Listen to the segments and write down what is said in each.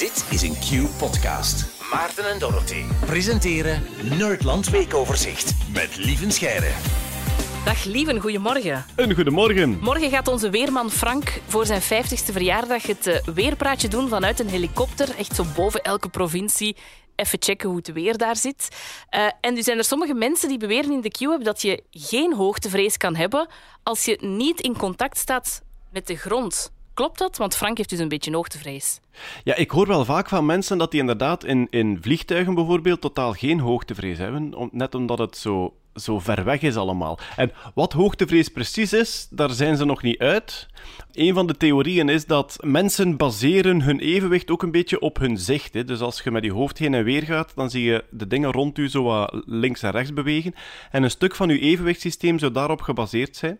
Dit is een Q-podcast. Maarten en Dorothy presenteren Nerdland Weekoverzicht met Lieven Scheire. Dag Lieven, goedemorgen. Een goedemorgen. Morgen gaat onze weerman Frank voor zijn 50ste verjaardag het eh, weerpraatje doen vanuit een helikopter. Echt zo boven elke provincie. Even checken hoe het weer daar zit. Uh, en nu zijn er sommige mensen die beweren in de Q-app dat je geen hoogtevrees kan hebben als je niet in contact staat met de grond. Klopt dat? Want Frank heeft dus een beetje hoogtevrees. Ja, ik hoor wel vaak van mensen dat die inderdaad in, in vliegtuigen bijvoorbeeld totaal geen hoogtevrees hebben. Net omdat het zo, zo ver weg is allemaal. En wat hoogtevrees precies is, daar zijn ze nog niet uit. Een van de theorieën is dat mensen baseren hun evenwicht ook een beetje op hun zicht. Hè. Dus als je met je hoofd heen en weer gaat, dan zie je de dingen rond u zo wat links en rechts bewegen. En een stuk van je evenwichtssysteem zou daarop gebaseerd zijn.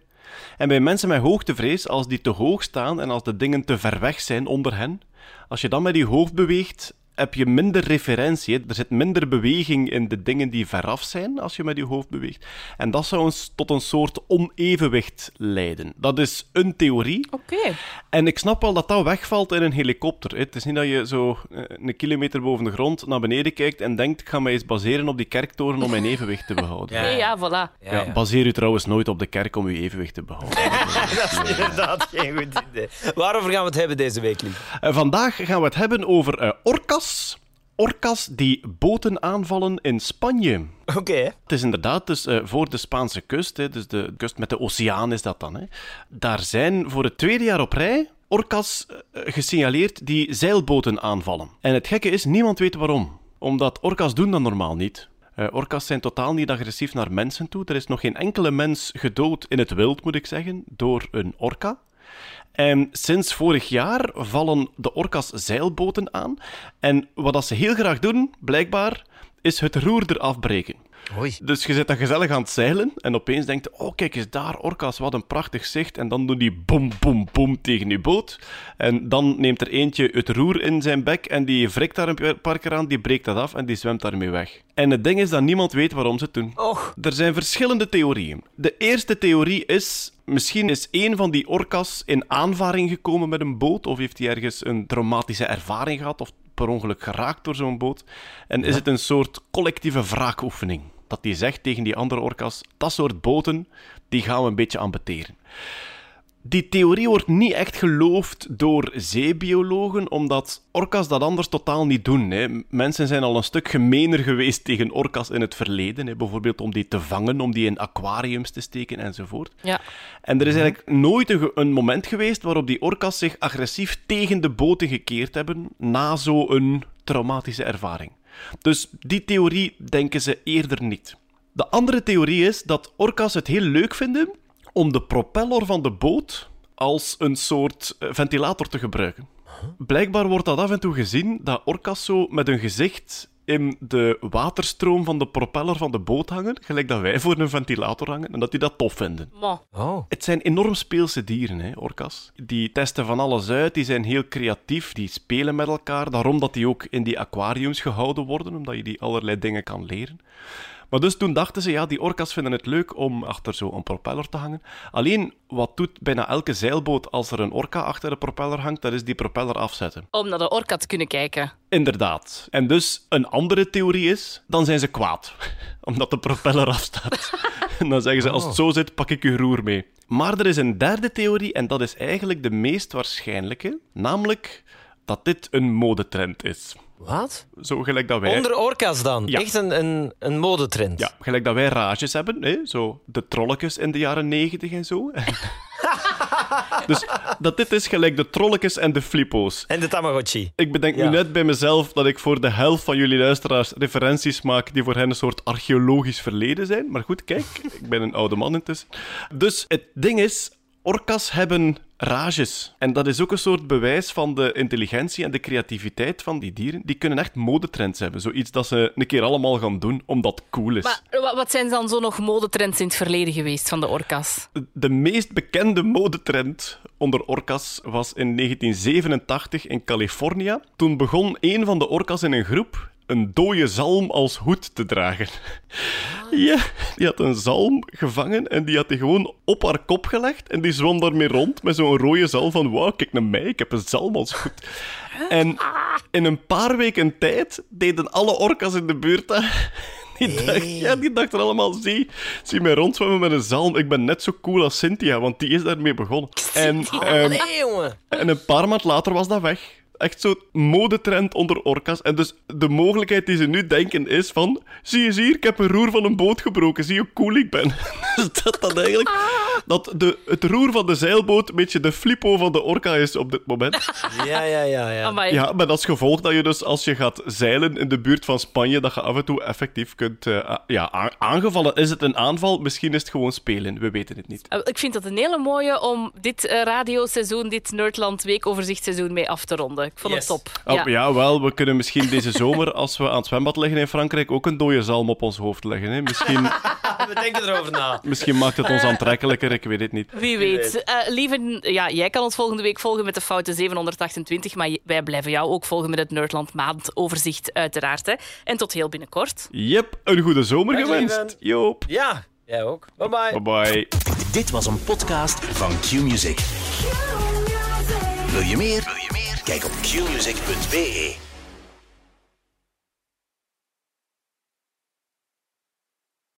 En bij mensen met hoogtevrees, als die te hoog staan en als de dingen te ver weg zijn onder hen, als je dan met je hoofd beweegt, heb je minder referentie. Er zit minder beweging in de dingen die veraf zijn als je met je hoofd beweegt. En dat zou ons tot een soort onevenwicht leiden. Dat is een theorie. Oké. En ik snap wel dat dat wegvalt in een helikopter. Het is niet dat je zo eh, een kilometer boven de grond naar beneden kijkt en denkt: ik ga mij eens baseren op die kerktoren om mijn evenwicht te behouden. Ja, ja, voilà. Ja, baseer u trouwens nooit op de kerk om uw evenwicht te behouden. dat is inderdaad geen goed idee. Waarover gaan we het hebben deze week? Uh, vandaag gaan we het hebben over uh, orcas. Orcas die boten aanvallen in Spanje. Oké. Okay. Het is inderdaad dus uh, voor de Spaanse kust, hè, dus de kust met de oceaan is dat dan. Hè. Daar zijn voor het tweede jaar op rij orcas uh, gesignaleerd die zeilboten aanvallen. En het gekke is, niemand weet waarom. Omdat orcas doen dat normaal niet. Uh, orcas zijn totaal niet agressief naar mensen toe. Er is nog geen enkele mens gedood in het wild, moet ik zeggen, door een orka. En sinds vorig jaar vallen de orka's zeilboten aan. En wat dat ze heel graag doen, blijkbaar, is het roer eraf breken. Dus je zit dan gezellig aan het zeilen en opeens denkt je, oh kijk eens daar, orka's, wat een prachtig zicht. En dan doen die boem, boem, boem tegen je boot. En dan neemt er eentje het roer in zijn bek en die wrikt daar een paar keer aan, die breekt dat af en die zwemt daarmee weg. En het ding is dat niemand weet waarom ze het doen. Och. Er zijn verschillende theorieën. De eerste theorie is, misschien is een van die orka's in aanvaring gekomen met een boot, of heeft hij ergens een traumatische ervaring gehad, of per ongeluk geraakt door zo'n boot. En is het een soort collectieve wraakoefening. Dat die zegt tegen die andere orka's, dat soort boten, die gaan we een beetje ambeteren. Die theorie wordt niet echt geloofd door zeebiologen, omdat orka's dat anders totaal niet doen. Hè. Mensen zijn al een stuk gemener geweest tegen orka's in het verleden. Hè. Bijvoorbeeld om die te vangen, om die in aquariums te steken enzovoort. Ja. En er is eigenlijk nooit een, een moment geweest waarop die orka's zich agressief tegen de boten gekeerd hebben na zo'n traumatische ervaring. Dus die theorie denken ze eerder niet. De andere theorie is dat orka's het heel leuk vinden om de propeller van de boot als een soort ventilator te gebruiken. Blijkbaar wordt dat af en toe gezien dat orka's zo met hun gezicht in de waterstroom van de propeller van de boot hangen, gelijk dat wij voor een ventilator hangen, en dat die dat tof vinden. Oh. Het zijn enorm speelse dieren, hè, orka's. Die testen van alles uit, die zijn heel creatief, die spelen met elkaar, daarom dat die ook in die aquariums gehouden worden, omdat je die allerlei dingen kan leren. Maar dus toen dachten ze, ja, die orka's vinden het leuk om achter zo'n propeller te hangen. Alleen, wat doet bijna elke zeilboot als er een orka achter de propeller hangt? Dat is die propeller afzetten. Om naar de orka te kunnen kijken. Inderdaad. En dus, een andere theorie is, dan zijn ze kwaad. Omdat de propeller afstaat. en dan zeggen ze, als het zo zit, pak ik uw roer mee. Maar er is een derde theorie, en dat is eigenlijk de meest waarschijnlijke. Namelijk dat dit een modetrend is. Wat? Zo gelijk dat wij... Onder orka's dan? Ja. Echt een, een, een modetrend? Ja, gelijk dat wij rages hebben, hè? zo de trolletjes in de jaren negentig en zo. dus dat dit is gelijk de trolletjes en de flippo's. En de Tamagotchi. Ik bedenk Ja. nu net bij mezelf dat ik voor de helft van jullie luisteraars referenties maak die voor hen een soort archeologisch verleden zijn. Maar goed, kijk, ik ben een oude man intussen. Dus het ding is, orka's hebben rages. En dat is ook een soort bewijs van de intelligentie en de creativiteit van die dieren. Die kunnen echt modetrends hebben. Zoiets dat ze een keer allemaal gaan doen, omdat het cool is. Maar wa- wat zijn dan zo nog modetrends in het verleden geweest van de orka's? De meest bekende modetrend onder orka's was in 1987 in Californië. Toen begon een van de orka's in een groep een dode zalm als hoed te dragen. Ja, die had een zalm gevangen en die had die gewoon op haar kop gelegd en die zwom daarmee rond met zo'n rode zalm van wauw, kijk naar mij, ik heb een zalm als hoed. En in een paar weken tijd deden alle orka's in de buurt dat. Die, dacht, ja, die dachten allemaal, zie, zie mij rondzwemmen met een zalm. Ik ben net zo cool als Cynthia, want die is daarmee begonnen. En, jongen. en een paar maand later was dat weg. Echt zo'n modetrend onder orka's. En dus de mogelijkheid die ze nu denken is van... Zie je hier, ik heb een roer van een boot gebroken. Zie je hoe cool ik ben. Dus dat dat eigenlijk... Dat de, het roer van de zeilboot een beetje de flippo van de orka is op dit moment. Ja, ja, ja. ja. Amai. Ja, met als gevolg dat je dus als je gaat zeilen in de buurt van Spanje, dat je af en toe effectief kunt... eh, ja, aangevallen. Is het een aanval? Misschien is het gewoon spelen. We weten het niet. Eh, Ik vind dat een hele mooie om dit eh, radioseizoen, dit Nerdland weekoverzichtseizoen mee af te ronden. Ik vond Yes. het top. Oh, ja. wel, we kunnen misschien deze zomer, als we aan het zwembad liggen in Frankrijk, ook een dode zalm op ons hoofd leggen. Hè? Misschien, We denken erover na. misschien maakt het ons aantrekkelijker, ik weet het niet. Wie weet. Eh lieve, ja, jij kan ons volgende week volgen met de foute 728, maar wij blijven jou ook volgen met het Nerdland maandoverzicht, uiteraard. Hè. En tot heel binnenkort. Yep, een goede zomer Dag, gewenst. lieven. Joop. Ja, jij ook. Bye bye. Bye bye. Dit was een podcast van Q-Music. Wil je meer? Wil je meer? Kijk op qmusic.be.